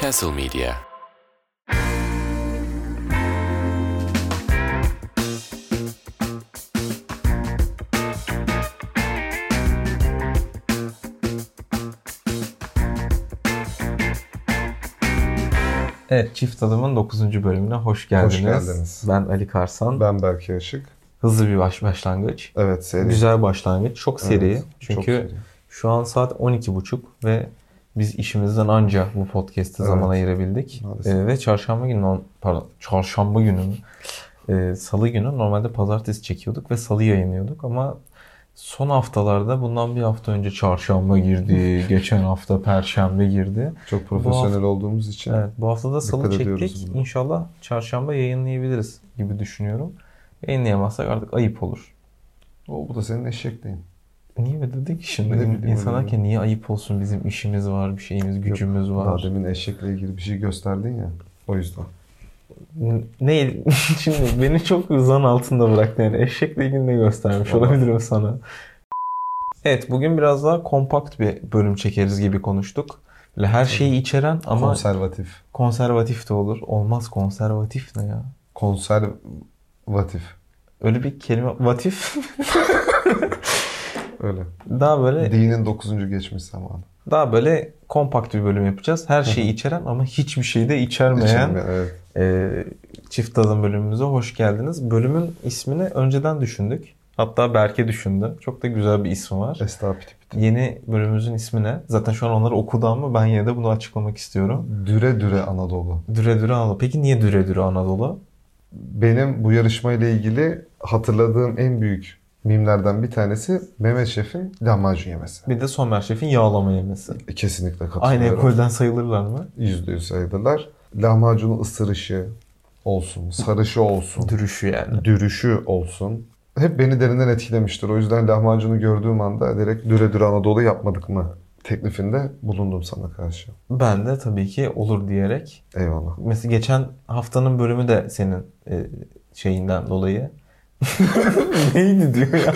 Castle Media. Evet, Çift Adım'ın 9. bölümüne hoş geldiniz. Hoş geldiniz. Ben Ali Karsan. Ben Berke Işık. Hızlı bir baş başlangıç. Evet seri. Güzel başlangıç. Çok seri. Evet, Çünkü çok seri. Şu an saat 12.30 ve biz işimizden anca bu podcast'e Evet. zaman ayırabildik. Ee, ve çarşamba günü, pardon, çarşamba günü? Ee, salı günü normalde pazartesi çekiyorduk ve salı yayınlıyorduk ama son haftalarda bundan bir hafta önce çarşamba girdi, geçen hafta perşembe girdi. Çok profesyonel olduğumuz için. Evet, bu hafta da salı çektik. buna. İnşallah çarşamba yayınlayabiliriz gibi düşünüyorum. Yayınlayamazsak artık ayıp olur. O, bu da senin eşekliğin. Niye öyle dedik ki şimdi? Ne bileyim, İnsanlar öyle ki niye ayıp olsun bizim işimiz var, bir şeyimiz, gücümüz Daha var. demin eşekle ilgili bir şey gösterdin ya. O yüzden. Ne? şimdi beni çok zan altında bıraktı yani. Eşekle ilgili ne göstermiş Vallahi. olabilirim sana. Evet bugün biraz daha kompakt bir bölüm çekeriz gibi konuştuk. Böyle her şeyi içeren ama Konservatif. konservatif de olur. Olmaz konservatif ne ya? Konservatif. Öyle bir kelime vatif Öyle. daha böyle Dinin 9. geçmiş zamanı. daha böyle kompakt bir bölüm yapacağız. Her şeyi içeren ama hiçbir şeyi de içermeyen İçinde, evet. e, çift tadım bölümümüze hoş geldiniz. Bölümün ismini önceden düşündük. Hatta Berke düşündü. Çok da güzel bir ismi var. Piti. Yeni bölümümüzün ismi ne? Zaten şu an onları okudu ama ben yine de bunu açıklamak istiyorum. Düre düre Anadolu. Düre Düre Anadolu. Peki niye Düre Düre Anadolu? Benim bu yarışmayla ilgili hatırladığım en büyük mimlerden bir tanesi Mehmet Şef'in lahmacun yemesi. Bir de Somer Şef'in yağlama yemesi. Kesinlikle Aynı katılıyorum. ekolden sayılırlar mı? Yüzde yüz sayılırlar. Lahmacunun ısırışı olsun, sarışı olsun, Dürüşü yani. dürüşü olsun. Hep beni derinden etkilemiştir. O yüzden lahmacunu gördüğüm anda direkt düre düre Anadolu yapmadık mı teklifinde bulundum sana karşı. Ben de tabii ki olur diyerek Eyvallah. Mesela geçen haftanın bölümü de senin e, şeyinden dolayı. Neydi diyor ya.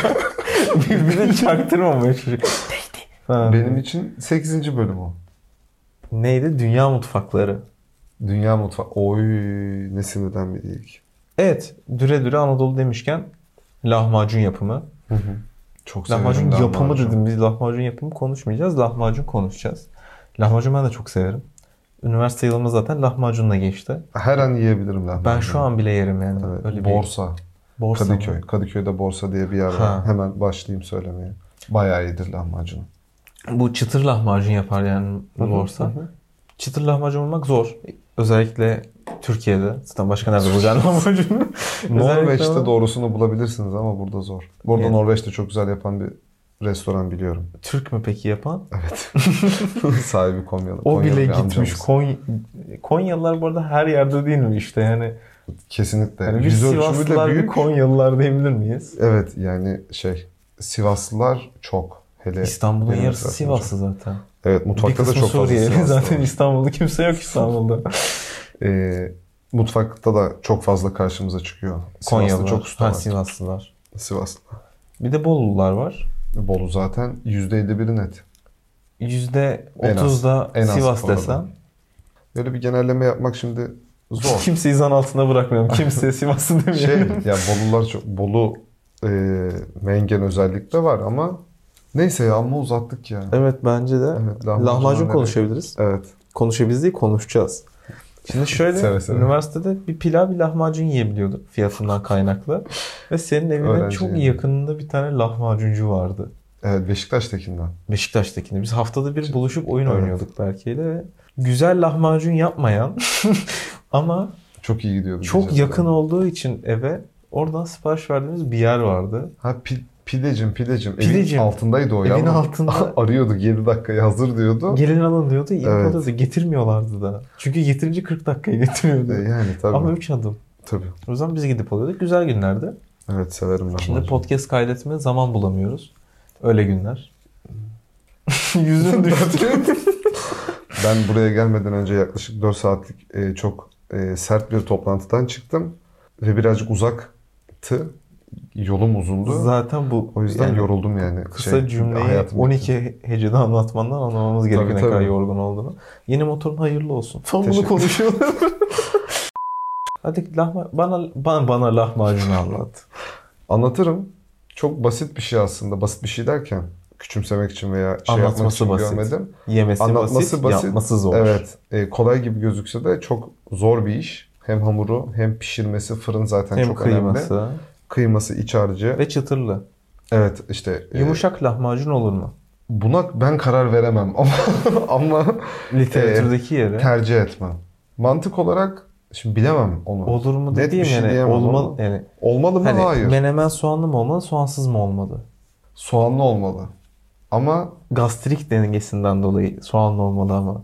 Birbirine çaktırmamaya çocuk. Neydi? Ha. Benim için 8. bölüm o. Neydi? Dünya mutfakları. Dünya mutfağı. Oy ne sinirden bir ilk. Evet. Düre düre Anadolu demişken lahmacun yapımı. Çok Lahmacun yapımı lahmacun. dedim. Biz lahmacun yapımı konuşmayacağız. Lahmacun konuşacağız. Lahmacun ben de çok severim. Üniversite yılımız zaten lahmacunla geçti. Her an yiyebilirim lahmacun. Ben şu an bile yerim yani. Evet, Öyle bir borsa. borsa mı? Kadıköy. Kadıköy'de Borsa diye bir yer var. Ha. Hemen başlayayım söylemeye. Bayağı iyidir lahmacun. Bu çıtır lahmacun yapar yani borsa. Çıtır lahmacun bulmak zor. Özellikle Türkiye'de. Zaten başka nerede bulacaksın lahmacunu? Norveç'te doğrusunu bulabilirsiniz ama burada zor. Burada Evet. Norveç'te çok güzel yapan bir restoran biliyorum. Türk mü peki yapan? Evet. Sahibi Konyalı. O Konyalı bile gitmiş. Konya... Konyalılar bu arada her yerde değil mi işte yani? Kesinlikle. yani bir Yüz de Sivaslılar büyük. Konyalılar diyebilir miyiz? Evet yani şey Sivaslılar çok. Hele İstanbul'un yarısı Sivaslı zaten. çok. Evet Bir mutfakta da çok fazla Suriyeli. Sivaslı Zaten. İstanbul'da kimse yok İstanbul'da. Ee, mutfakta da çok fazla karşımıza çıkıyor. Sivaslı Konyalılar. çok usta ha, var. Sivaslılar. Sivaslı. Bir de Bolulular var. Bolu zaten %51'i net. En az. %30'da En az Sivas desem. Böyle bir genelleme yapmak şimdi zor. Kimseyi zan altında bırakmıyorum. Kimse Sivaslı şey demiyorum. ya Bolular çok Bolu e, Mengen özellikle var ama neyse ya amma uzattık ya. Evet bence de. Evet, lahmacun lahmacun konuşabiliriz. Evet. Konuşabiliriz değil konuşacağız. Şimdi şöyle Seve seve. üniversitede bir pilav bir lahmacun yiyebiliyorduk fiyatından kaynaklı. Ve senin evinin Öğrenci çok yani. yakınında bir tane lahmacuncu vardı. Evet Beşiktaş'takinden. Beşiktaş'takinde. Biz haftada bir buluşup oyun Evet. oynuyorduk Berke'yle ve güzel lahmacun yapmayan ama Çok iyi gidiyordu. çok yakın olduğu için eve oradan sipariş verdiğimiz bir yer vardı. Ha pi, pidecim pidecim. Pidecim. Evin altındaydı o ya. Evin ama altında. Arıyorduk 7 dakikaya hazır diyordu. Gelin alın diyordu, iyi Evet. alıyordu. Getirmiyorlardı da. Çünkü getirince 40 dakikaya getiriyordu. E, yani tabii. Ama 3 adım. Tabii. O yüzden biz gidip alıyorduk. Güzel günlerdi. Evet severim lahmacun. Şimdi podcast kaydetmeye zaman bulamıyoruz. Öyle günler. Yüzün düştü. Ben buraya gelmeden önce yaklaşık 4 saatlik e, çok e, sert bir toplantıdan çıktım. Ve birazcık uzaktı. yolum uzundu. Zaten bu o yüzden yani yoruldum yani. kısa Şey, cümleyi hayatımdaki- 12 hecede anlatmandan anlamamız gerekiyor Tabii, ne kadar yorgun olduğunu. Yeni motorun hayırlı olsun. Tam bunu konuşuyoruz. Hadi lahma, bana, bana, bana lahmacun anlat. Anlatırım. Çok basit bir şey aslında. Basit bir şey derken küçümsemek için veya şey yapmak için basit. görmedim. Yemesi Anlatması basit, basit. yapması zor. Evet. e, kolay gibi gözükse de çok zor bir iş. Hem hamuru hem pişirmesi fırın zaten Hem çok kıyması önemli. Kıyması iç harcı. ve çıtırlı. Evet işte e, Yumuşak lahmacun olur mu? buna ben karar veremem ama ama Literatürdeki yeri. tercih etmem. Mantık olarak şimdi bilemem onu. Olur mu Net bir şey yani olmalı yani Olmalı mı? hani Hayır. menemen soğanlı mı olmalı, soğansız mı olmalı? Soğanlı olmalı. Ama Gastrik dengesinden dolayı soğanlı olmalı ama.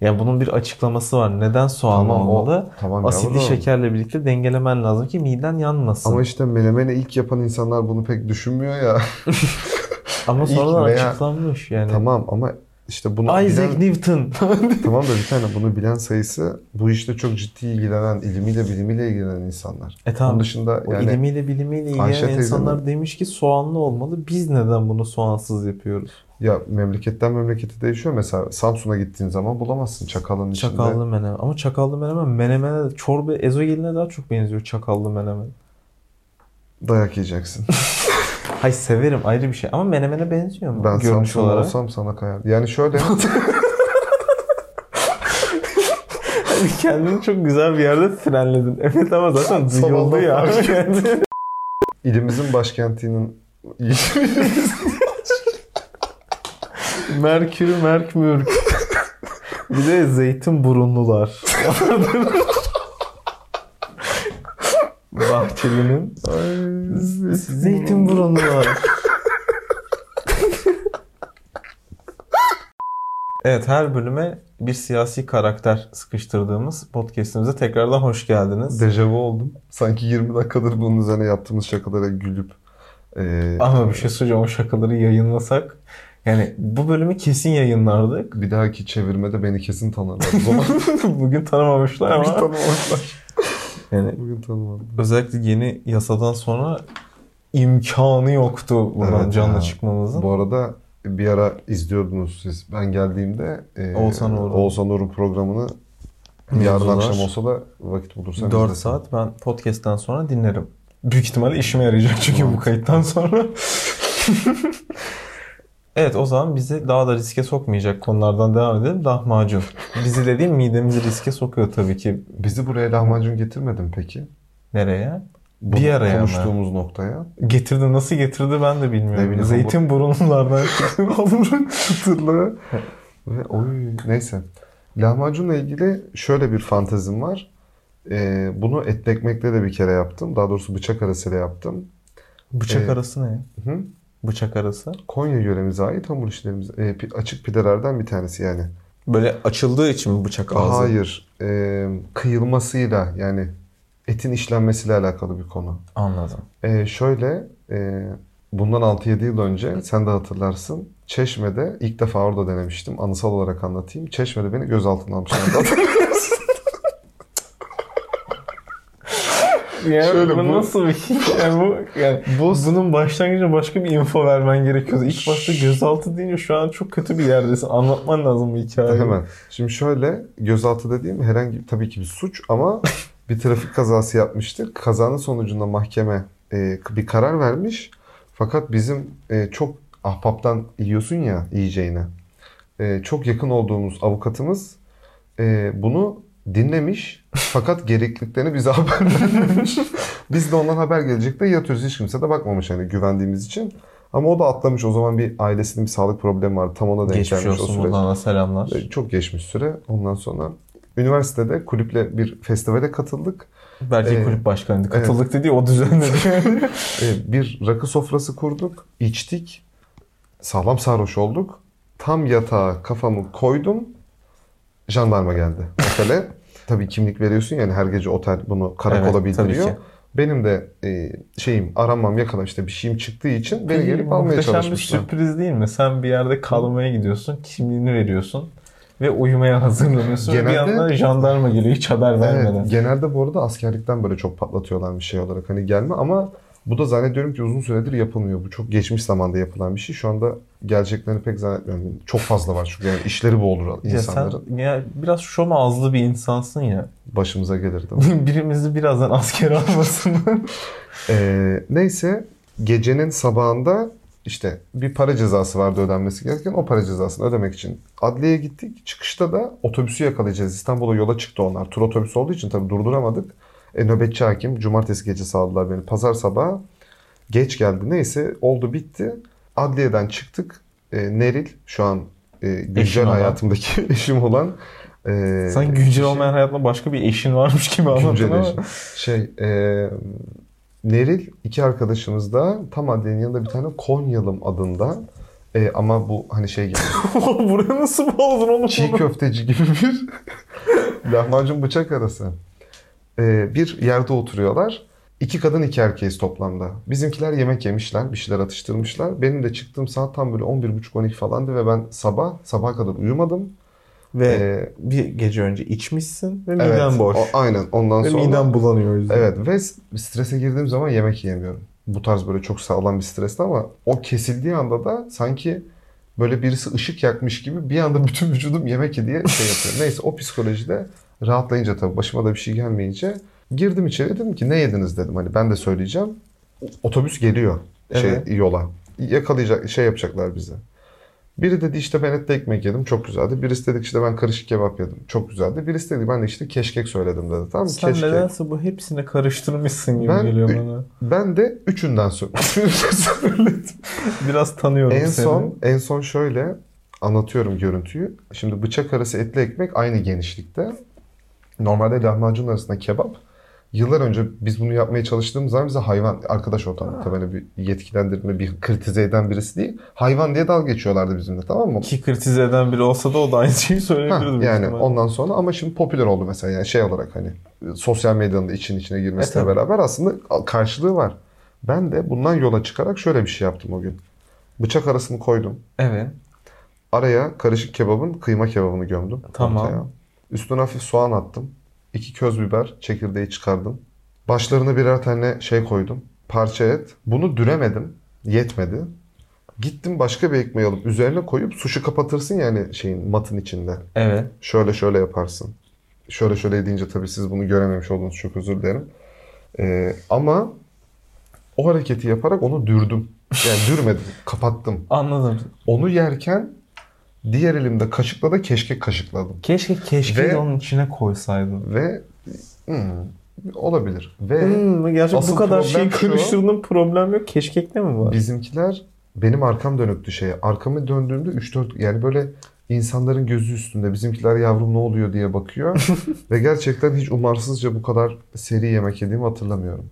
Yani bunun bir açıklaması var. Neden soğanlı Tamam, olmalı? tamam Asitli şekerle birlikte dengelemen lazım ki miden yanmasın. ama Ama, işte menemeni ilk yapan insanlar bunu pek düşünmüyor ya. ilk sonradan veya- açıklanmış yani. tamam ama işte bunu Isaac bilen, Newton. tamam da bir tane bunu bilen sayısı bu işte çok ciddi ilgilenen, ilmiyle bilimiyle ilgilenen insanlar. e tamam. Onun dışında O yani ilmiyle bilimiyle ilgilenen teyzenin- insanlar demiş ki soğanlı olmalı. Biz neden bunu soğansız yapıyoruz? ya memleketten memlekete değişiyor. Mesela Samsun'a gittiğin zaman bulamazsın çakalın içinde. Çakallı menemen. Ama çakallı menemen menemene çorba ezogeline daha çok benziyor çakallı menemen. Dayak yiyeceksin. Hay severim ayrı bir şey ama menemene benziyor mu? Ben Görünüş Samsun'da olarak. olsam sana kayar. Yani şöyle Kendini çok güzel bir yerde frenledin. Evet ama zaten duyuldu ya. Yani. ilimizin başkentinin Merkür'ü Merkmürk. bir de zeytin burunlular. Bahçeli'nin zeytin burunlular. evet her bölüme bir siyasi karakter sıkıştırdığımız podcastimize tekrardan hoş geldiniz. dejavu oldum. Sanki 20 dakikadır bunun üzerine yaptığımız şakalara gülüp e, Ama bir şey söyleyeceğim o şakaları yayınlasak yani bu bölümü kesin yayınlardık. bir dahaki çevirmede beni kesin tanırlar. Bugün tanımamışlar ama tanımamışlar. Yani Bugün tanımadım. özellikle yeni yasadan sonra imkanı yoktu buradan Evet canlı ya. çıkmamızın. Bu arada bir ara izliyordunuz siz. Ben geldiğimde e, Oğuzhan Uğur'un. Oğuzhan Uğur'un programını yarın akşam olsa da vakit bulursam 4 izlesin. saat ben podcast'ten sonra dinlerim. Büyük ihtimalle işime yarayacak çünkü bu kayıttan sonra. evet o zaman bizi daha da riske sokmayacak konulardan devam edelim. Lahmacun. Bizi dediğim midemizi riske sokuyor tabii ki. Bizi buraya lahmacun getirmedin peki? Nereye? Bu Bir araya mı? konuştuğumuz noktaya. Getirdi nasıl getirdi ben de bilmiyorum. Bileyim, Zeytin burunlardan çıktı. Hamurun çıtırlığı. Ve oy neyse. Lahmacunla ilgili şöyle bir fantezim var. Ee, bunu etli ekmekle de bir kere yaptım. Daha doğrusu bıçak arasıyla yaptım. Bıçak Ee, arası ne? Hı? Bıçak arası. Konya yöremize ait hamur işlerimiz. e, açık pidelerden bir tanesi yani. Böyle açıldığı için mi bıçak ağzı? Hayır. e, kıyılmasıyla yani etin işlenmesiyle alakalı bir konu. Anladım. E, şöyle e, bundan 6-7 yıl önce sen de hatırlarsın. Çeşme'de ilk defa orada denemiştim. Anısal olarak anlatayım. Çeşme'de beni gözaltına almışlardı. Yani Şöyle bu, bu- nasıl bir şey? Yani bu, yani bunun başlangıcında başka bir info vermen gerekiyordu. İlk başta gözaltı deyince şu an çok kötü bir yerdesin. Anlatman lazım bu hikayeyi. Hemen. Şimdi şöyle gözaltı dediğim herhangi tabii ki bir suç ama bir trafik kazası yapmıştık. Kazanın sonucunda mahkeme e, bir karar vermiş. Fakat bizim e, çok ahbaptan yiyorsun ya yiyeceğine. E, çok yakın olduğumuz avukatımız e, bunu dinlemiş. Fakat gerekliliklerini bize haber vermemiş. Biz de ondan haber gelecek de yatıyoruz. Hiç kimse de bakmamış hani güvendiğimiz için. Ama o da atlamış. O zaman bir ailesinin bir sağlık problemi vardı. Tam ona denk Geçmiş gelmiş o olsun süreç. buradan da selamlar. E, Çok geçmiş süre. Ondan sonra üniversitede kulüple bir festivale katıldık. Belki Ee, kulüp başkanıydı. Katıldık dediği o düzenledi. E, Bir rakı sofrası kurduk. içtik. Sağlam sarhoş olduk. Tam yatağa kafamı koydum. Jandarma geldi otele. Tabii kimlik veriyorsun yani her gece otel bunu karakola Evet, bildiriyor. Benim de e, şeyim aranmam yakalam işte bir şeyim çıktığı için beni gelip almaya Muhteşem bir çalışmışlar. sürpriz değil mi? Sen bir yerde kalmaya gidiyorsun, kimliğini veriyorsun ve uyumaya hazırlanıyorsun. ve bir Genelde- yandan jandarma geliyor hiç haber vermeden. Evet, genelde bu arada askerlikten böyle çok patlatıyorlar bir şey olarak hani gelme ama Bu da zannediyorum ki uzun süredir yapılmıyor. Bu çok geçmiş zamanda yapılan bir şey. Şu anda gerçeklerini pek zannetmiyorum. Çok fazla var çünkü yani işleri bu olur Ya insanların. sen ya biraz şom ağızlı bir insansın ya. Başımıza gelir de. Birimizi birazdan asker almasın. Ee, neyse gecenin sabahında işte bir para cezası vardı ödenmesi gereken. O para cezasını ödemek için adliyeye gittik. Çıkışta da otobüsü yakalayacağız. İstanbul'a yola çıktı onlar. Tur otobüsü olduğu için tabii durduramadık. E, nöbetçi hakim cumartesi gecesi aldılar beni. Pazar sabahı geç geldi. Neyse oldu bitti. Adliyeden çıktık. E, Neril şu an e, güncel olan. hayatımdaki eşim olan e, Sen güncel şey- olmayan hayatında başka bir eşin varmış gibi anlattın ama. eşim. Şey, e, Neril iki arkadaşımız da tam adliyenin yanında bir tane Konyalım adında e, ama bu hani şey gibi Buraya nasıl bağladın onu? çiğ köfteci gibi bir lahmacun bıçak arası. E, bir yerde oturuyorlar. İki kadın iki erkeğiz toplamda. Bizimkiler yemek yemişler, bir şeyler atıştırmışlar. Benim de çıktığım saat tam böyle 11.30-12 falandı ve ben sabah, sabaha kadar uyumadım. Ve E, bir gece önce içmişsin ve miden evet, boş. o- aynen ondan ve sonra... miden bulanıyor yüzden. Evet ve strese girdiğim zaman yemek yiyemiyorum. Bu tarz böyle çok sağlam bir stresli ama o kesildiği anda da sanki böyle birisi ışık yakmış gibi bir anda bütün vücudum yemek ye diye şey yapıyor. Neyse o psikolojide rahatlayınca tabii başıma da bir şey gelmeyince girdim içeri dedim ki ne yediniz dedim. Hani ben de söyleyeceğim. Otobüs geliyor şey Evet. yola. Yakalayacak şey yapacaklar bize. Biri dedi işte ben etli ekmek yedim çok güzeldi. Birisi dedi işte ben karışık kebap yedim çok güzeldi. Birisi dedi ben de işte keşkek söyledim dedi. Tamam? Sen Keşkek. nedense bu hepsini karıştırmışsın gibi Ben- geliyor bana. Ben de üçünden sö- söyledim. Biraz tanıyorum en seni. son en son şöyle anlatıyorum görüntüyü. Şimdi bıçak arası etli ekmek aynı genişlikte. Normalde lahmacun arasında kebap. Yıllar önce biz bunu yapmaya çalıştığımız zaman bize hayvan, arkadaş ortamda tabii böyle bir yetkilendirme, bir kritize eden birisi değil. Hayvan diye dalga geçiyorlardı bizimle tamam mı? Ki kritize eden biri olsa da o da aynı şeyi Ha, söyleyebilirdi. büyük yani ondan sonra ama şimdi popüler oldu mesela yani şey olarak hani sosyal medyanın için içine girmesiyle E, tabii. beraber aslında karşılığı var. Ben de bundan yola çıkarak şöyle bir şey yaptım o gün. Bıçak arasını koydum. Evet. Araya karışık kebabın kıyma kebabını gömdüm. Tamam. ortaya. Üstüne hafif soğan attım. İki köz biber, çekirdeği çıkardım. Başlarına birer tane şey koydum. Parça et. Bunu düremedim. Yetmedi. Gittim başka bir ekmeği alıp üzerine koyup suşu kapatırsın yani şeyin matın içinde. Evet. Şöyle şöyle yaparsın. Şöyle şöyle deyince tabii siz bunu görememiş oldunuz. Çok özür dilerim. Ee, ama o hareketi yaparak onu dürdüm. Yani dürmedim. kapattım. Anladım. Onu yerken diğer elimde kaşıkla da keşkek kaşıkladım. Keşke keşke Ve- de onun içine koysaydın. Ve hmm, olabilir. Ve Hmm, Asıl bu kadar problem şey şu. karıştırdığın problem yok. Keşkekte mi var? bizimkiler benim arkam dönüktü şeye. Arkamı döndüğümde 3-4 yani böyle insanların gözü üstünde bizimkiler yavrum ne oluyor diye bakıyor. Ve gerçekten hiç umarsızca bu kadar seri yemek yediğimi hatırlamıyorum.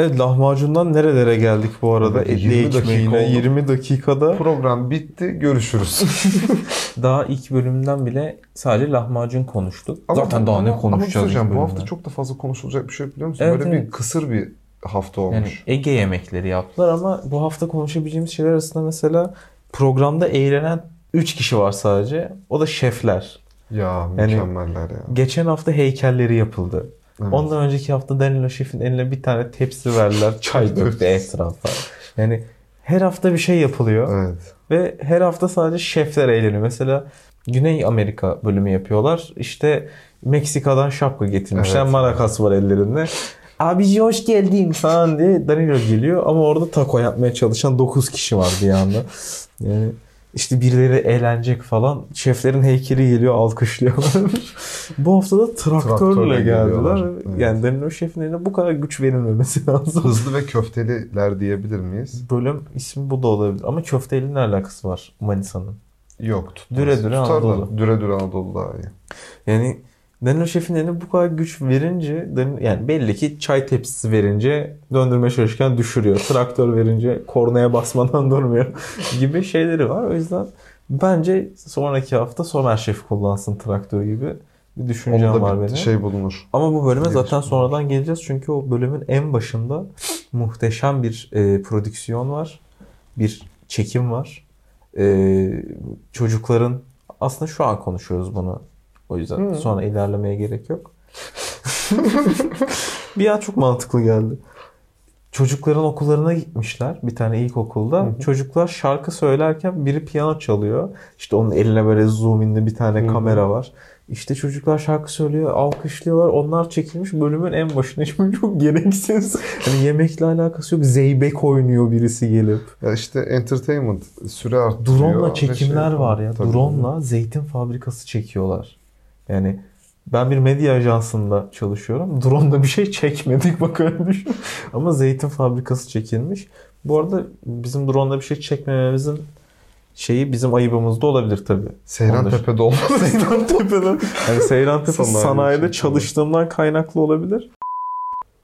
Evet lahmacundan nerelere geldik bu arada? Evet, Etli 20 dakika ekmeğine oldu. 20 dakikada. Program bitti. Görüşürüz. Daha ilk bölümden bile sadece lahmacun konuştuk. Zaten daha ne ama- konuşacağız Ama bu hafta çok da fazla konuşulacak bir şey biliyor musun? Evet, Böyle evet. bir kısır bir hafta Yani olmuş. Ege yemekleri yaptılar ama bu hafta konuşabileceğimiz şeyler arasında mesela programda eğlenen 3 kişi var sadece. O da şefler. ya yani- mükemmeller ya. Geçen hafta heykelleri yapıldı. Evet. Ondan önceki hafta Danilo Şef'in eline bir tane tepsi verdiler. Çay döktü etrafa. Yani her hafta bir şey yapılıyor. Evet. Ve her hafta sadece şefler eğleniyor. Mesela Güney Amerika bölümü yapıyorlar. İşte Meksika'dan şapka getirmişler. Evet. Marakas var ellerinde. Abici hoş geldin falan diye Danilo geliyor. Ama orada taco yapmaya çalışan 9 kişi var bir anda. Yani işte birileri eğlenecek falan. Şeflerin heykeli geliyor alkışlıyorlar. Bu hafta da traktörle, Traktörle geldiler. Evet. Yani Danilo Şef'in eline bu kadar güç verilmemesi lazım. Hızlı ve köfteliler diyebilir miyiz? Bölüm ismi bu da olabilir. Ama köfteyle ne alakası var Manisa'nın? Yok. Tutmaz. Düre düre Tutar da, Anadolu. Düre düre Anadolu daha iyi. Yani Danilo Şef'in eline bu kadar güç verince yani belli ki çay tepsisi verince döndürme çalışırken düşürüyor. Traktör verince kornaya basmadan durmuyor gibi şeyleri var. O yüzden bence sonraki hafta Somer Şef kullansın traktör gibi bir düşüncem Onda var bir benim. şey bulunur. Ama bu bölüme Diye zaten düşünüyorum. sonradan geleceğiz. Çünkü o bölümün en başında muhteşem bir e, prodüksiyon var. Bir çekim var. E, çocukların aslında şu an konuşuyoruz bunu. O yüzden Hı. sonra ilerlemeye gerek yok. bir an çok mantıklı geldi. çocukların okullarına gitmişler. Bir tane ilkokulda. Çocuklar şarkı söylerken biri piyano çalıyor. İşte onun eline böyle zoom inli bir tane kamera var. İşte çocuklar şarkı söylüyor, alkışlıyorlar. Onlar çekilmiş bölümün en başına. Şimdi çok gereksiz. Hani yemekle alakası yok. Zeybek oynuyor birisi gelip. Ya işte entertainment süre arttırıyor. Drone'la ve çekimler şey- var ya. Tabii. Drone'la zeytin fabrikası çekiyorlar. Yani ben bir medya ajansında çalışıyorum. Drone'da bir şey çekmedik bak öyle düşün. Ama zeytin fabrikası çekilmiş. Bu arada bizim drone'da bir şey çekmememizin şeyi bizim ayıbımızda olabilir tabii. Seyran Ondan- Tepe'de olmaz. Seyran Tepe'den. Yani Seyran Tepe Sanayi sanayide şey. çalıştığımdan kaynaklı olabilir.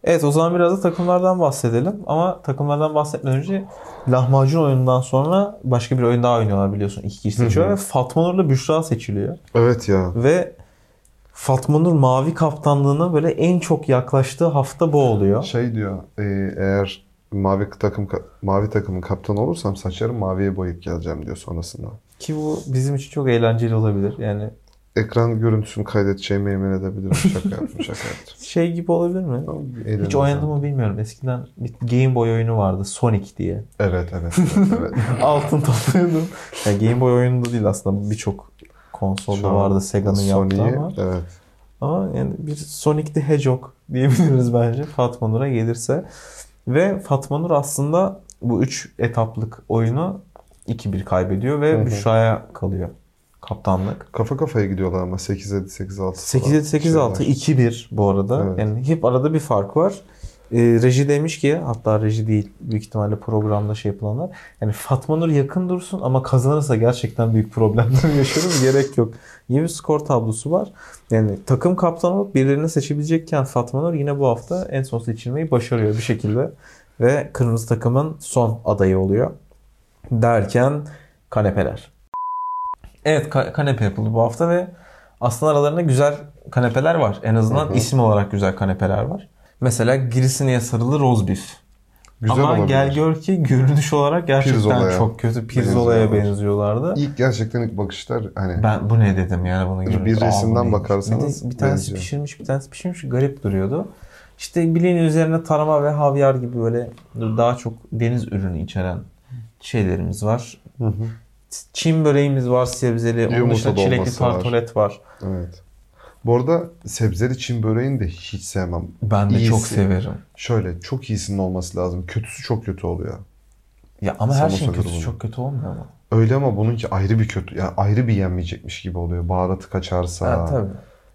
Evet o zaman biraz da takımlardan bahsedelim. Ama takımlardan bahsetmeden önce lahmacun oyunundan sonra başka bir oyun daha oynuyorlar biliyorsun. İki kişi seçiyor ve Fatma Nur'la Büşra seçiliyor. evet ya. Ve Fatma Nur mavi kaptanlığına böyle en çok yaklaştığı hafta bu oluyor. Şey diyor, e, eğer mavi takım mavi takımın kaptanı olursam saçlarımı maviye boyayıp geleceğim diyor sonrasında. Ki bu bizim için çok eğlenceli olabilir. Yani Ekran görüntüsünü kaydedeceğime yemin edebilirim. Şaka yaptım, şaka yaptım. şey gibi olabilir mi? Ama Hiç oynadım mı bilmiyorum. Eskiden bir Game Boy oyunu vardı. Sonic diye. Evet, evet, evet. evet. Altın topluyordum. Yani Game Boy oyununda değil aslında. Birçok konsolda vardı Sega'nın yaptığı ama. Evet. Ama yani bir Sonic the Hedgehog diyebiliriz bence Fatma Nur'a gelirse. Ve Fatma Nur aslında bu 3 etaplık oyunu 2-1 kaybediyor ve. Büşra'ya kalıyor kaptanlık. Kafa kafaya gidiyorlar ama 8-7, 8-6 8-7-8-6 2-1 bu arada. Evet. Yani hep arada bir fark var. Ee, reji demiş ki hatta reji değil büyük ihtimalle programda şey yapılanlar. Yani Fatma Nur yakın dursun ama kazanırsa gerçekten büyük problemler yaşarız. Gerek yok. İyi bir skor tablosu var. Yani takım kaptanı olup birilerini seçebilecekken Fatma Nur yine bu hafta en son seçilmeyi başarıyor bir şekilde. Ve kırmızı takımın son adayı oluyor. Derken kanepeler. Evet ka- kanepe yapıldı bu hafta ve aslında aralarında güzel kanepeler var. En azından Hı hı. isim olarak güzel kanepeler var. Mesela Girisini'ye sarılı roast beef. Güzel Ama olabilir. gel gör ki görünüş olarak gerçekten Pirzolaya çok kötü. Pirzola'ya benziyorlar. benziyorlardı. İlk gerçekten ilk bakışlar hani Ben bu ne dedim yani bunu görünce. Bir resimden bakarsanız Bir, de bir tanesi benziyor. pişirmiş bir tanesi pişirmiş garip duruyordu. İşte bileğin üzerine tarama ve havyar gibi böyle daha çok deniz ürünü içeren şeylerimiz var. Hı hı. Çin böreğimiz var sebzeli. Onun dışında çilekli dolması var. tartolet var. evet. Bu arada sebzeli Çin böreğini de hiç sevmem. Ben de İyisi. çok severim. Şöyle çok iyisinin olması lazım. Kötüsü çok kötü oluyor. Ya ama her şeyin Samosa kötüsü grubunu. çok kötü olmuyor mu? Öyle ama bununki ayrı bir kötü. Yani ayrı bir yenmeyecekmiş gibi oluyor. Baharatı kaçarsa. Ha, tabii.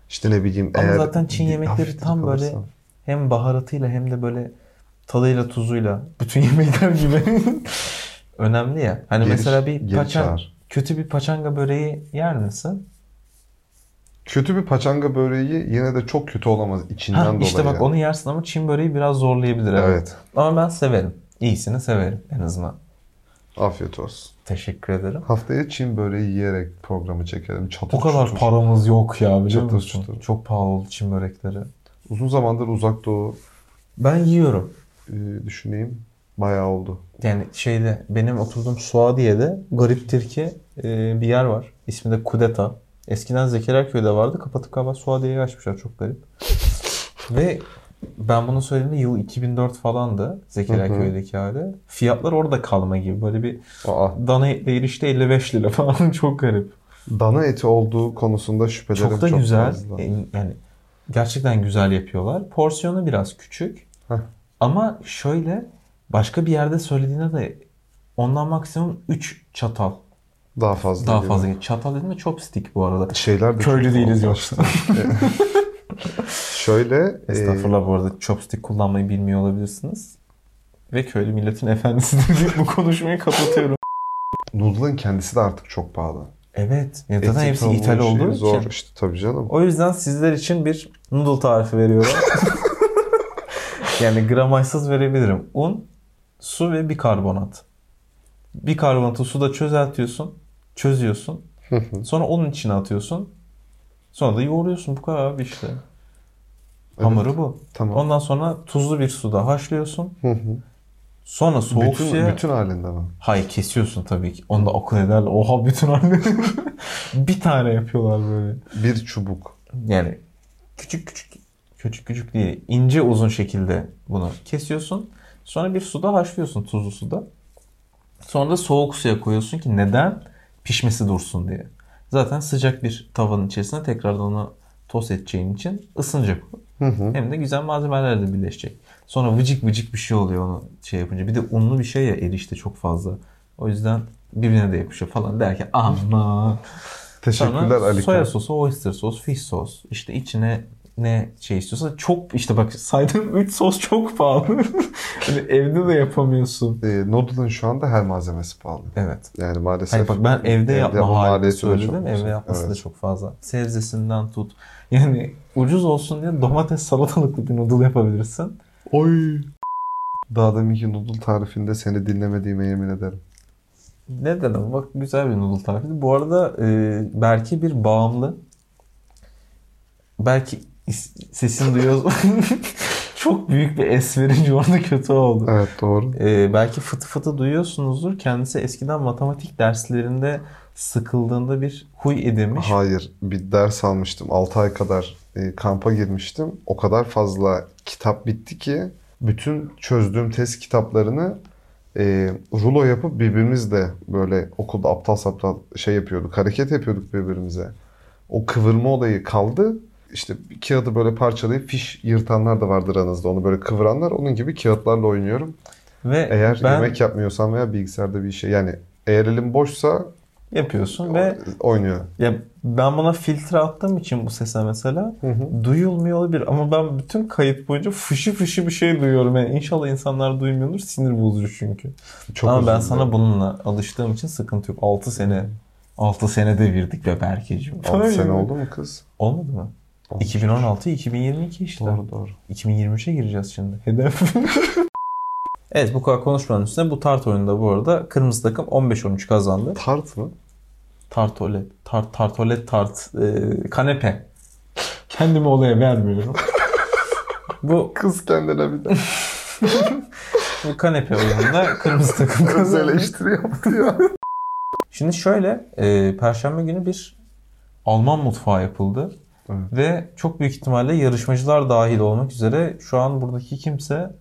İşte ne bileyim Ama eğer zaten Çin bir yemekleri hafif tam böyle kalırsa. hem baharatıyla hem de böyle tadıyla tuzuyla bütün yemekler gibi önemli ya. Hani Geri- mesela bir geri paçan, çağır. kötü bir paçanga böreği yer misin? Kötü bir paçanga böreği yine de çok kötü olamaz içinden Ha, dolayı. işte bak yani. onu yersin ama Çin böreği biraz zorlayabilir. Evet. Evet. Ama ben severim. İyisini severim en azından. Afiyet olsun. Teşekkür ederim. Haftaya Çin böreği yiyerek programı çekelim. Çatır O kadar çutur. paramız yok ya biliyor Çatır musun? çutur. Çok pahalı oldu Çin börekleri. Uzun zamandır uzak doğu Ben yiyorum. e, düşüneyim. Bayağı oldu. Yani şeyde benim oturduğum Suadiye'de gariptir ki e, bir yer var. İsmi de Kudeta. Eskiden Zekeriyaköy'de vardı. Kapatıp kapat Suadiye'yi açmışlar. Çok garip. Ve ben bunu söylediğimde yıl 2004 falandı. Zekeriyaköy'deki hali. Fiyatlar orada kalma gibi. Böyle bir Aa, dana etle erişte 55 lira falan. Çok garip. dana eti olduğu konusunda şüphelerim Çok çok, da güzel. fazla. E, Yani gerçekten güzel yapıyorlar. Porsiyonu biraz küçük. Heh. Ama şöyle başka bir yerde söylediğinde de ondan maksimum 3 çatal. Daha fazla. Daha fazla. Çatal dedim de chopstick bu arada. Şeyler de Köylü çok değiliz yoksa. Şöyle e, Estağfurullah bu arada chopstick kullanmayı bilmiyor olabilirsiniz. Ve köylü milletin efendisidir deyip bu konuşmayı kapatıyorum. noodle'ın kendisi de artık çok pahalı. Evet. Ya zaten hepsi ithal şeyi olduğu zor için. işte tabii canım. O yüzden sizler için bir noodle tarifi veriyorum. yani gramajsız verebilirim. Un, su ve bikarbonat. Bikarbonatı suda çözeltiyorsun. Çözüyorsun. Sonra onun içine atıyorsun. Sonra da yoğuruyorsun. Bu kadar abi işte. Hamuru bu. Tamam. Ondan sonra tuzlu bir suda haşlıyorsun. Hı hı. Sonra soğuk bütün, suya... bütün halinde mi? Hayır kesiyorsun tabii ki. Onu da akıl ederler. Oha bütün halde. bir tane yapıyorlar böyle. Bir çubuk. Yani küçük küçük küçük küçük değil. ince uzun şekilde bunu kesiyorsun. Sonra bir suda haşlıyorsun tuzlu suda. Sonra da soğuk suya koyuyorsun ki neden? Pişmesi dursun diye. Zaten sıcak bir tavanın içerisine tekrardan onu tost edeceğin için ısınacak. Hı hı. Hem de güzel malzemelerle de birleşecek. Sonra vıcık vıcık bir şey oluyor onu şey yapınca. Bir de unlu bir şey ya erişte çok fazla. O yüzden birbirine de yapışıyor falan derken ama Teşekkürler Sonra Ali soya sosu, oyster sos, fish sos. İşte içine ne şey istiyorsa çok işte bak saydığım 3 sos çok pahalı. hani evde de yapamıyorsun. E, noodle'ın şu anda her malzemesi pahalı. Evet. Yani maalesef. Hayır bak ben evde yapma o halini söyledim. Evde yapması da Evet. çok fazla. Sebzesinden tut. Yani ucuz olsun diye domates salatalıklı bir noodle yapabilirsin. Oy. Daha deminki noodle tarifinde seni dinlemediğime yemin ederim. Ne dedim? Bak güzel bir noodle tarifi. Bu arada e, belki bir bağımlı. Belki sesini duyuyoruz. Çok büyük bir es verince orada kötü oldu. Evet doğru. E, belki fıtı fıtı duyuyorsunuzdur. Kendisi eskiden matematik derslerinde sıkıldığında bir huy edinmiş. Hayır bir ders almıştım. 6 ay kadar e, kampa girmiştim. O kadar fazla kitap bitti ki bütün çözdüğüm test kitaplarını e, rulo yapıp birbirimizle böyle okulda aptal saptal şey yapıyorduk. Hareket yapıyorduk birbirimize. O kıvırma olayı kaldı. İşte kağıdı böyle parçalayıp fiş yırtanlar da vardır aranızda. Onu böyle kıvıranlar. Onun gibi kağıtlarla oynuyorum. Ve Eğer ben yemek yapmıyorsam veya bilgisayarda bir şey yani eğer elim boşsa yapıyorsun ve oynuyor. ya ben buna filtre attığım için bu sese mesela Hı hı. duyulmuyor olabilir ama ben bütün kayıt boyunca fışı fışı bir şey duyuyorum. Yani inşallah insanlar duymuyordur. Sinir bozucu çünkü. Çok ama ben sana bununla alıştığım için sıkıntı yok. 6 sene 6 sene devirdik be Berkeciğim. 6 sene oldu mu kız? Olmadı mı? Olmuş. 2016 2022 işte. Doğru doğru. 2023'e gireceğiz şimdi. Hedef. evet bu kadar konuşmanın üstüne bu tart oyununda bu arada kırmızı takım 15-13 kazandı. Tart mı? Tartolet, tart, tartolet tart, e, kanepe. Kendimi olaya vermiyorum. bu, Kız kendine bir de bu kanepe oyununda kırmızı takım öz kazandı. eleştiri yaptı ya. Şimdi şöyle, e, Perşembe günü bir Alman mutfağı yapıldı. Evet. Ve çok büyük ihtimalle yarışmacılar dahil olmak üzere şu an buradaki kimse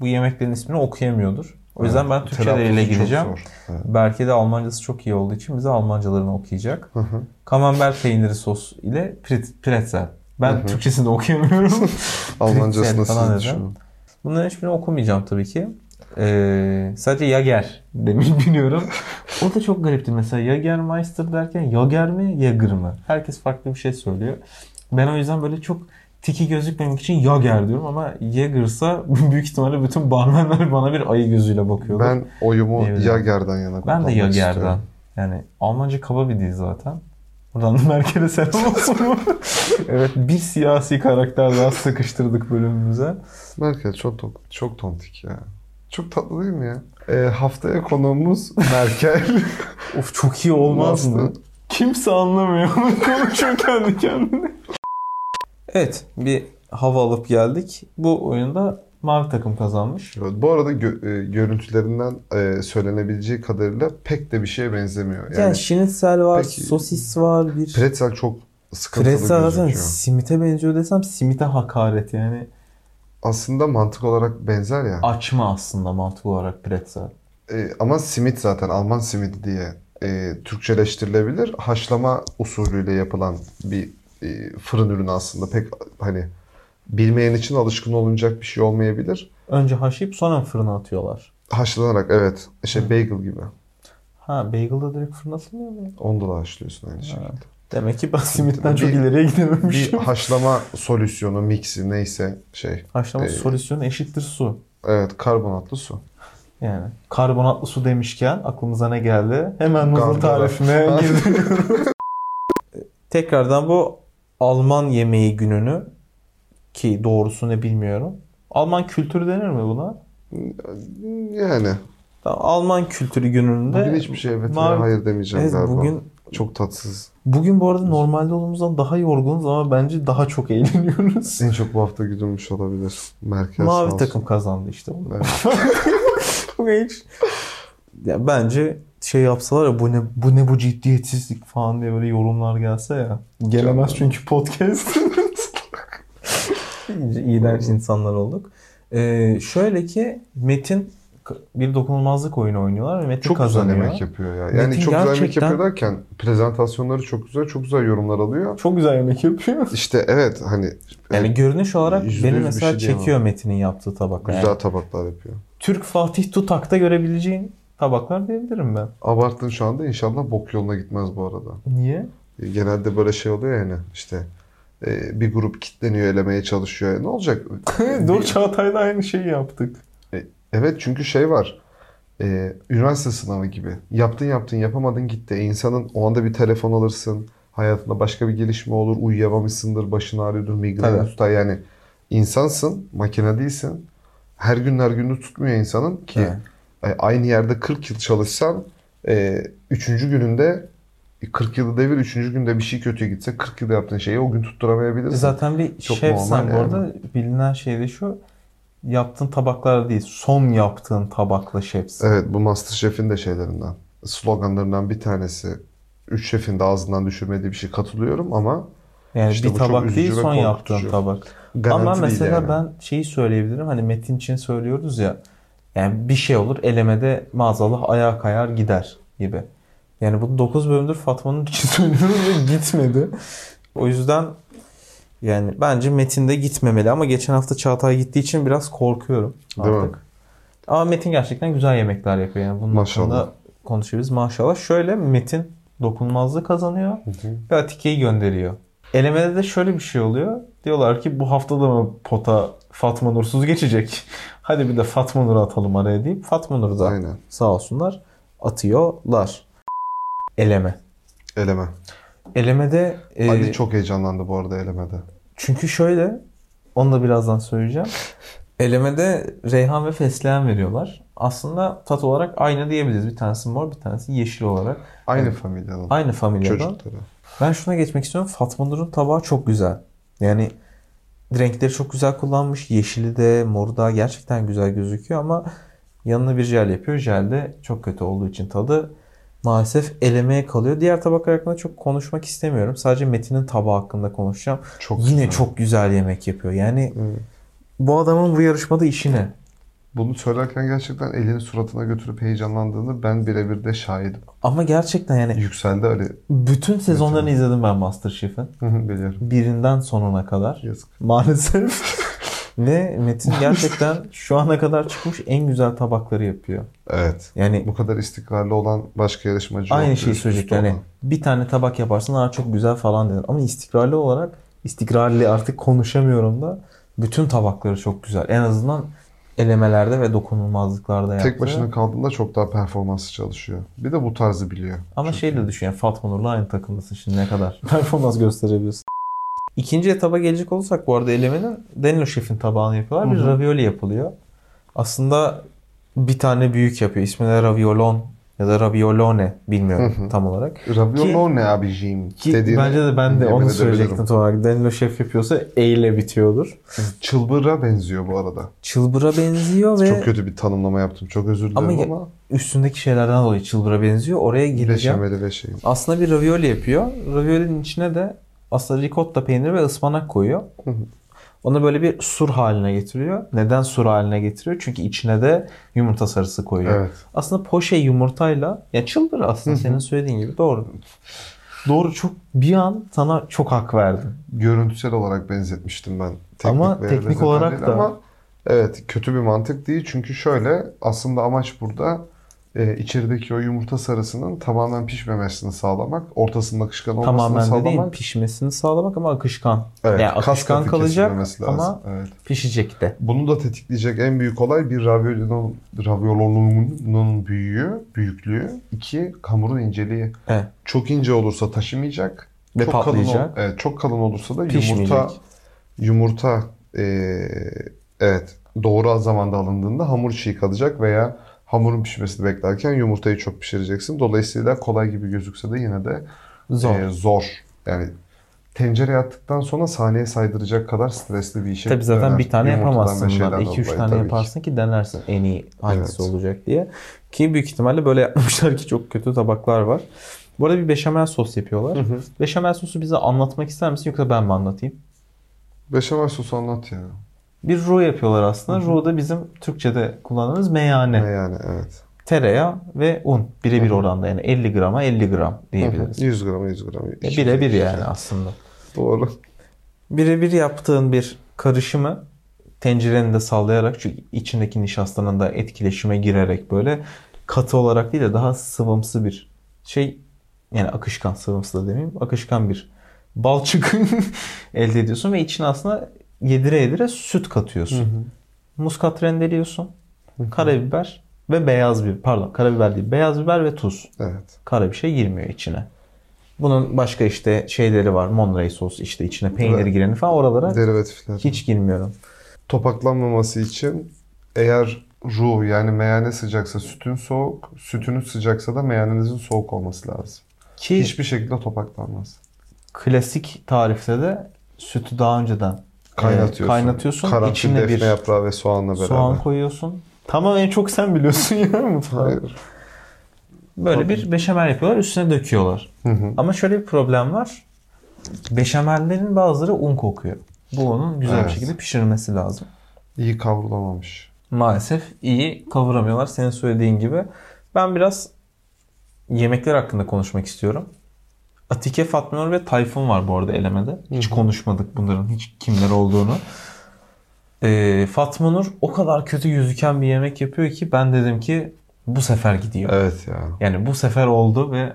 bu yemeklerin ismini okuyamıyordur. O yüzden ben Türkçeleriyle gideceğim. Evet. Belki de Almancası çok iyi olduğu için bize Almancalarını okuyacak. Hı hı. Camembert peyniri sos ile pret- pretzel. Ben Hı hı. Türkçesini okuyamıyorum. Almancasını siz düşünün. Bunların hiçbirini okumayacağım tabii ki. Ee, sadece Jager demeyi biliyorum. O da çok garipti mesela. Jagermeister derken Jager mi Jager mı? Herkes farklı bir şey söylüyor. Ben o yüzden böyle çok tiki gözükmemek için Jager diyorum ama Jager'sa büyük ihtimalle bütün barmenler bana bir ayı gözüyle bakıyorlar. Ben oyumu. Jager'den yana Ben de kullanmak Jager'den. istiyorum. Yani Almanca kaba bir dil zaten. Buradan da Merkel'e selam olsun. evet bir siyasi karakter daha sıkıştırdık bölümümüze. Merkel çok çok tontik ya. Çok tatlı değil mi ya? Ee, haftaya konuğumuz Merkel. Of çok iyi olmaz mı? Kimse anlamıyor. Konuşuyor kendi kendine. Evet bir hava alıp geldik. Bu oyunda mavi takım kazanmış. Evet, Bu arada gö- e, görüntülerinden e, söylenebileceği kadarıyla pek de bir şeye benzemiyor. Yani, Yani şinitsel var, Peki- sosis var, bir... pretzel çok sıkıntılı Pretzel zaten gözüküyor. simite benziyor desem simite hakaret yani. Aslında mantık olarak benzer ya. Açma aslında mantık olarak pretzel. E, ama simit zaten Alman simidi diye e, Türkçeleştirilebilir. Haşlama usulüyle yapılan bir e, fırın ürünü aslında. Pek hani bilmeyen için alışkın olunacak bir şey olmayabilir. Önce haşlayıp sonra fırına atıyorlar? Haşlanarak evet. Şey Hı. bagel gibi. Ha bagel'da direkt fırına atılmıyor mu? Onu da haşlıyorsun aynı şekilde. Demek ki ben simitten çok Bir- ileriye Bir gidememişim. haşlama solüsyonu, miksi neyse şey. Haşlama Ee, solüsyonu eşittir su. Evet karbonatlı su. Yani karbonatlı su demişken aklımıza ne geldi? Hemen Gandara. tarifine girdim. Tekrardan bu Alman yemeği gününü ki doğrusu ne bilmiyorum. Alman kültürü denir mi buna? Yani Tamam, Alman kültürü gününde bugün hiçbir şey evet mavi- hayır demeyeceğim Evet, galiba. bugün Çok tatsız. bugün bu arada normalde olduğumuzdan daha yorgunuz ama bence daha çok eğleniyoruz. En çok bu hafta güdülmüş olabilir. Merkez sağ Mavi olsun. takım kazandı işte bunu. Evet. Bu hiç. Ya bence şey yapsalar ya bu ne bu ne bu ciddiyetsizlik falan diye böyle yorumlar gelse ya. Gelemez çünkü podcast. İğrenç insanlar olduk. Ee, şöyle ki Metin bir dokunulmazlık oyunu oynuyorlar ve Metin Çok kazanıyor. güzel yemek yapıyor ya. Yani Metin çok güzel yemek gerçekten- yapıyor derken prezentasyonları çok güzel, çok güzel yorumlar alıyor. Çok güzel yemek yapıyor. İşte evet hani Yani görünüş olarak beni mesela şey çekiyor Metin'in yaptığı tabaklar. güzel Yani tabaklar yapıyor. Türk Fatih Tutak'ta görebileceğin tabaklar diyebilirim ben. Abarttın şu anda inşallah bok yoluna gitmez bu arada. Niye? E, Genelde böyle şey oluyor yani işte e, bir grup kitleniyor elemeye çalışıyor. Ne olacak? Dur Çağatay'la aynı şeyi yaptık. Evet çünkü şey var. E, üniversite sınavı gibi. Yaptın yaptın yapamadın gitti. E, insanın o anda bir telefon alırsın. Hayatında başka bir gelişme olur. Uyuyamamışsındır. Başın ağrıyordur. Migren tutar. Yani insansın. Makine değilsin. Her gün her günü tutmuyor insanın ki Evet. e, aynı yerde 40 yıl çalışsan e, 3. gününde 40 yılı devir 3. günde bir şey kötüye gitse 40 yılda yaptığın şeyi o gün tutturamayabilirsin. Zaten bir Çok şefsen bu yani. arada bilinen şey de şu yaptığın tabaklar değil son yaptığın tabakla şefsin. Evet bu Masterchef'in de şeylerinden, sloganlarından bir tanesi. Üç şefin de ağzından düşürmediği bir şey katılıyorum ama Yani İşte bir tabak değil son yaptığın tabak. garanti Ama mesela yani. ben şeyi söyleyebilirim. Hani Metin için söylüyoruz ya. Yani bir şey olur elemede maazallah ayağa kayar gider gibi. Yani bu 9 bölümdür Fatma'nın için söylüyorum ve gitmedi. O yüzden yani bence Metin de gitmemeli ama geçen hafta Çağatay gittiği için biraz korkuyorum Değil mi? artık. Ama Metin gerçekten güzel yemekler yapıyor. Yani bunun Maşallah. hakkında konuşabiliriz. Maşallah. Şöyle Metin dokunulmazlığı kazanıyor Hı hı. ve Atike'yi gönderiyor. Elemede de şöyle bir şey oluyor. Diyorlar ki bu hafta da mı pota Fatma Nur'suz geçecek? Hadi bir de Fatma Nur'u atalım araya deyip Fatma Nur'u da Aynen. sağ olsunlar atıyorlar. Eleme. Eleme. Elemede e, Ali çok heyecanlandı bu arada elemede. Çünkü şöyle onu da birazdan söyleyeceğim. Elemede Reyhan ve Fesleğen veriyorlar. Aslında tat olarak aynı diyebiliriz. Bir tanesi mor, bir tanesi yeşil olarak. Aynı Evet. familyadan. Aynı familyadan. Çocukları. Ben şuna geçmek istiyorum. Fatma Nur'un tabağı çok güzel. Yani renkleri çok güzel kullanmış. Yeşili de moru da gerçekten güzel gözüküyor ama yanına bir jel yapıyor. Jel de çok kötü olduğu için tadı maalesef elemeye kalıyor. Diğer tabaklar hakkında çok konuşmak istemiyorum. Sadece Metin'in tabağı hakkında konuşacağım. Çok Yine güzel. çok güzel yemek yapıyor. Yani Evet. bu adamın bu yarışmada işi ne? Bunu söylerken gerçekten elini suratına götürüp heyecanlandığını ben birebir de şahidim. Ama gerçekten yani Yükseldi Ali. bütün sezonlarını izledim ben Masterchef'in. Biliyorum. Birinden sonuna kadar. Yazık. Maalesef. Ve Metin gerçekten şu ana kadar çıkmış en güzel tabakları yapıyor. Evet. Yani Bu kadar istikrarlı olan başka yarışmacı aynı yok. şeyi söyleyecek. Yani bir tane tabak yaparsın aa çok güzel falan denir. Ama istikrarlı olarak istikrarlı artık konuşamıyorum da bütün tabakları çok güzel. En azından elemelerde ve dokunulmazlıklarda yaptı. Tek başına kaldığında çok daha performanslı çalışıyor. Bir de bu tarzı biliyor. Ama şey de düşün yani Fatma Nur'la aynı takımdasın şimdi ne kadar performans gösterebiliyorsun. İkinci etaba gelecek olursak bu arada elemenin Danilo Şef'in tabağını yapıyorlar. Bir Hı hı. ravioli yapılıyor. Aslında bir tane büyük yapıyor. İsmi de raviolon ya da raviolone bilmiyorum Hı hı. tam olarak. Raviolo ne abiciğim? Ki dediğini bence de ben de onu söyleyecektim tam olarak. Danilo Şef yapıyorsa E ile bitiyordur. Çılbıra benziyor bu arada. Çılbıra benziyor ve Çok kötü bir tanımlama yaptım. Çok özür dilerim Ama ama, üstündeki şeylerden dolayı çılbıra benziyor. Oraya gireceğim. beşameli ve şey. Aslında bir ravioli yapıyor. Raviolinin içine de aslında ricotta peyniri ve ıspanak koyuyor. Hı hı. Onu böyle bir sur haline getiriyor. Neden sur haline getiriyor? Çünkü içine de yumurta sarısı koyuyor. Evet. Aslında poşe yumurtayla ya çıldır aslında senin söylediğin gibi doğru. Doğru çok bir an sana çok hak verdim. Görüntüsel olarak benzetmiştim ben. Teknik Ama teknik olarak da- Ama evet kötü bir mantık değil. Çünkü şöyle aslında amaç burada e, içerideki o yumurta sarısının tamamen pişmemesini sağlamak. Ortasının akışkan olmasını Tamamen de değil sağlamak. pişmesini sağlamak ama akışkan. Evet, yani akışkan kalacak ama Evet. pişecek de. Bunu da tetikleyecek en büyük olay bir raviolinin raviolonun büyüğü, büyüklüğü. iki hamurun inceliği. Evet. Çok ince olursa taşımayacak. Ve çok kalın, patlayacak. ol- evet, çok kalın olursa da Pişmeyecek. yumurta yumurta eee, evet doğru zamanda alındığında hamur çiğ kalacak veya hamurun pişmesini beklerken yumurtayı çok pişireceksin. Dolayısıyla kolay gibi gözükse de yine de Zor. eee, zor. Yani tencereye attıktan sonra saniye saydıracak kadar stresli bir işe Tabii zaten döner. bir tane Yumurtadan yapamazsın bundan. şeyden 2-3 dolayı tane tabii ki. yaparsın ki denersin en iyi hangisi Evet. olacak diye. Ki büyük ihtimalle böyle yapmışlar ki çok kötü tabaklar var. Bu arada bir beşamel sos yapıyorlar. Hı hı. Beşamel sosu bize anlatmak ister misin yoksa ben mi anlatayım? Beşamel sosu anlat ya. Bir roux yapıyorlar aslında. Roux da bizim Türkçe'de kullandığımız meyane. Yani evet. Tereyağı ve un. Birebir oranda yani 50 grama 50 gram diyebiliriz. 100 gram 100 gram. E, Birebir yani aslında. Doğru. Birebir yaptığın bir karışımı tencereni de sallayarak çünkü içindeki nişastanın da etkileşime girerek böyle katı olarak değil de daha sıvımsı bir şey yani akışkan sıvımsı da demeyeyim akışkan bir balçık elde ediyorsun ve içine aslında yedire yedire süt katıyorsun. Muskat rendeliyorsun. Karabiber ve beyaz biber pardon karabiber değil beyaz biber ve tuz. Evet. Kara bir şey girmiyor içine. Bunun başka işte şeyleri var. Monterey sos işte içine peynir Evet. gireni falan oralara Derivatifler. hiç girmiyorum. Topaklanmaması için eğer ruh yani meyane sıcaksa sütün soğuk, sütünüz sıcaksa da meyanenizin soğuk olması lazım. Ki Hiçbir şekilde topaklanmaz. klasik tarifte de sütü daha önceden Kaynatıyorsun. kaynatıyorsun. Karanfil, içine defne bir yaprağı ve soğanla beraber. soğan koyuyorsun. Tamam en çok sen biliyorsun ya mutfağı. Hayır. Böyle bir beşamel yapıyorlar üstüne döküyorlar. Hı hı. Ama şöyle bir problem var. Beşamellerin bazıları un kokuyor. Bu unun güzel bir Evet. şekilde pişirilmesi lazım. İyi kavrulamamış. maalesef iyi kavuramıyorlar senin söylediğin gibi. Ben biraz yemekler hakkında konuşmak istiyorum. Atike, Fatma Nur ve Tayfun var bu arada elemede. Hiç konuşmadık bunların hiç kimler olduğunu. Ee, Fatma Nur o kadar kötü gözüken bir yemek yapıyor ki ben dedim ki bu sefer gidiyor. Evet ya. Yani bu sefer oldu ve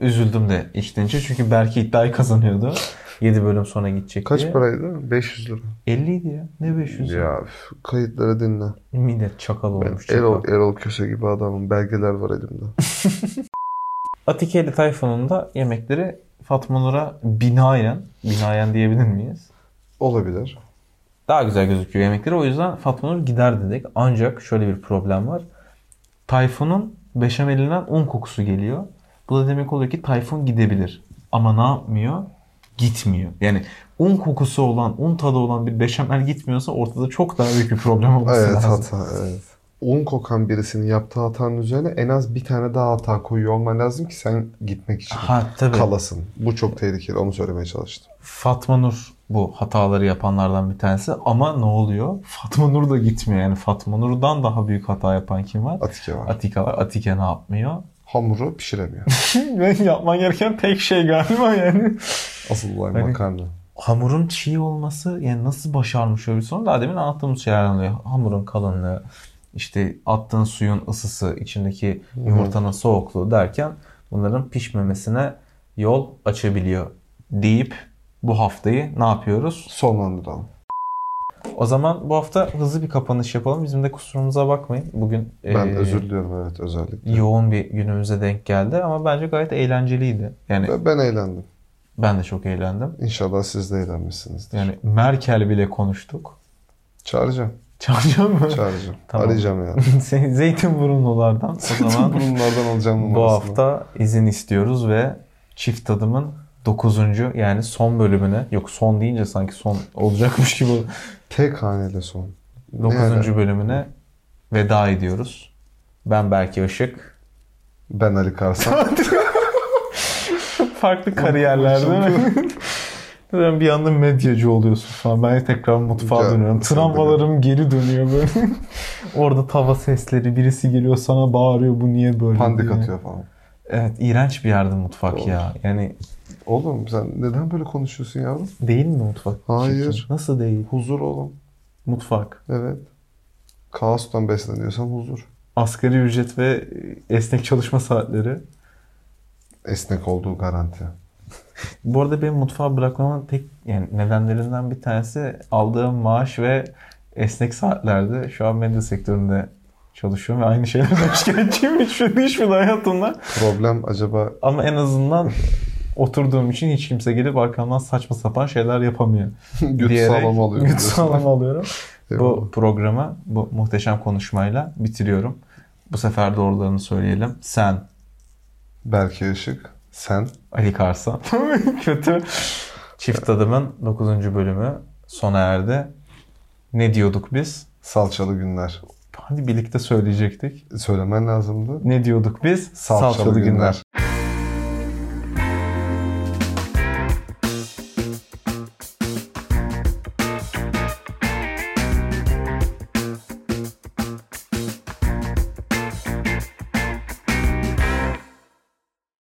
üzüldüm de içten içe. Çünkü belki iddiayı kazanıyordu. 7 bölüm sonra gidecek Kaç diye. paraydı? 500 lira. 50 idi ya. Ne 500 ya. Ya üf, kayıtları dinle. Millet çakal Ben olmuş. çakal. Erol, Erol Köse gibi adamım. Belgeler var elimde. Atikeli Tayfun'un da yemekleri Fatma Nur'a binayen, binayen diyebilir miyiz? Olabilir. Daha güzel gözüküyor yemekleri. O yüzden Fatma Nur gider dedik. Ancak şöyle bir problem var. Tayfun'un beşamelinden un kokusu geliyor. Bu da demek oluyor ki Tayfun gidebilir. Ama ne yapmıyor? Gitmiyor. Yani un kokusu olan, un tadı olan bir beşamel gitmiyorsa ortada çok daha büyük bir problem olması Evet lazım. hata evet. Un kokan birisinin yaptığı hatanın üzerine en az bir tane daha hata koyuyor olman lazım ki sen gitmek için Ha tabii. kalasın. Bu çok tehlikeli. Onu söylemeye çalıştım. Fatma Nur bu hataları yapanlardan bir tanesi ama ne oluyor? Fatma Nur da gitmiyor. Yani Fatma Nur'dan daha büyük hata yapan kim var? Atike var. Atike var. Atike ne yapmıyor? Hamuru pişiremiyor. Ve yapman gereken tek şey galiba yani. Asıl olay Hani- makarna. Hamurun çiğ olması yani nasıl başarmış öyle bir sorun? Daha demin anlattığımız şeylerden oluyor. Hamurun kalınlığı, işte attığın suyun ısısı, içindeki yumurtanın soğukluğu derken bunların pişmemesine yol açabiliyor deyip bu haftayı ne yapıyoruz? Sonlandıralım. O zaman bu hafta hızlı bir kapanış yapalım. Bizim de kusurumuza bakmayın. Bugün Ben eee, özür diliyorum evet özellikle. yoğun bir günümüze denk geldi ama bence gayet eğlenceliydi. Yani Ben, ben eğlendim. ben de çok eğlendim. İnşallah siz de eğlenmişsinizdir. Yani Merkel bile konuştuk. Çağıracağım. Çağıracağım mı? Çağıracağım. Tamam. Arayacağım yani. Seni Zeytinburnulardan o zaman Bunlardan alacağım bu numarasını. hafta izin istiyoruz ve çift tadımın 9. yani son bölümüne yok son deyince sanki son olacakmış gibi Tek haneli son. 9. Yani bölümüne veda ediyoruz. Ben Berke Işık. ben Ali Karsan. Farklı kariyerler değil mi? Ben bir anda medyacı oluyorsun falan. Ben tekrar mutfağa dönüyorum. Travmalarım geri dönüyor böyle. Orada tava sesleri, birisi geliyor sana bağırıyor bu niye böyle Pandik diye. atıyor falan. Evet iğrenç bir yerdi mutfak Doğru. ya. Yani Oğlum sen neden böyle konuşuyorsun yavrum? değil mi mutfak? Hayır. Çirkin. Nasıl değil? Huzur oğlum. Mutfak. Evet. Kaostan besleniyorsan huzur. Asgari ücret ve esnek çalışma saatleri. Esnek olduğu garanti. Bu arada benim mutfağı bırakmamın tek yani nedenlerinden bir tanesi aldığım maaş ve esnek saatlerde şu an medya sektöründe çalışıyorum ve aynı şeylerden şikayetçiyim hiçbir, hiçbir hayatımda. Problem acaba Ama en azından oturduğum için hiç kimse gelip arkamdan saçma sapan şeyler yapamıyor. göt diyerek sağlam alıyor. Göt diyorsun. sağlam alıyorum. bu programı bu muhteşem konuşmayla bitiriyorum. Bu sefer doğrularını söyleyelim. Sen Berke Işık. Sen. Ali Karsan. Kötü. Çift Adım'ın 9. bölümü sona erdi. Ne diyorduk biz? Salçalı günler. Hadi birlikte söyleyecektik. Söylemen lazımdı. Ne diyorduk biz? Salçalı günler.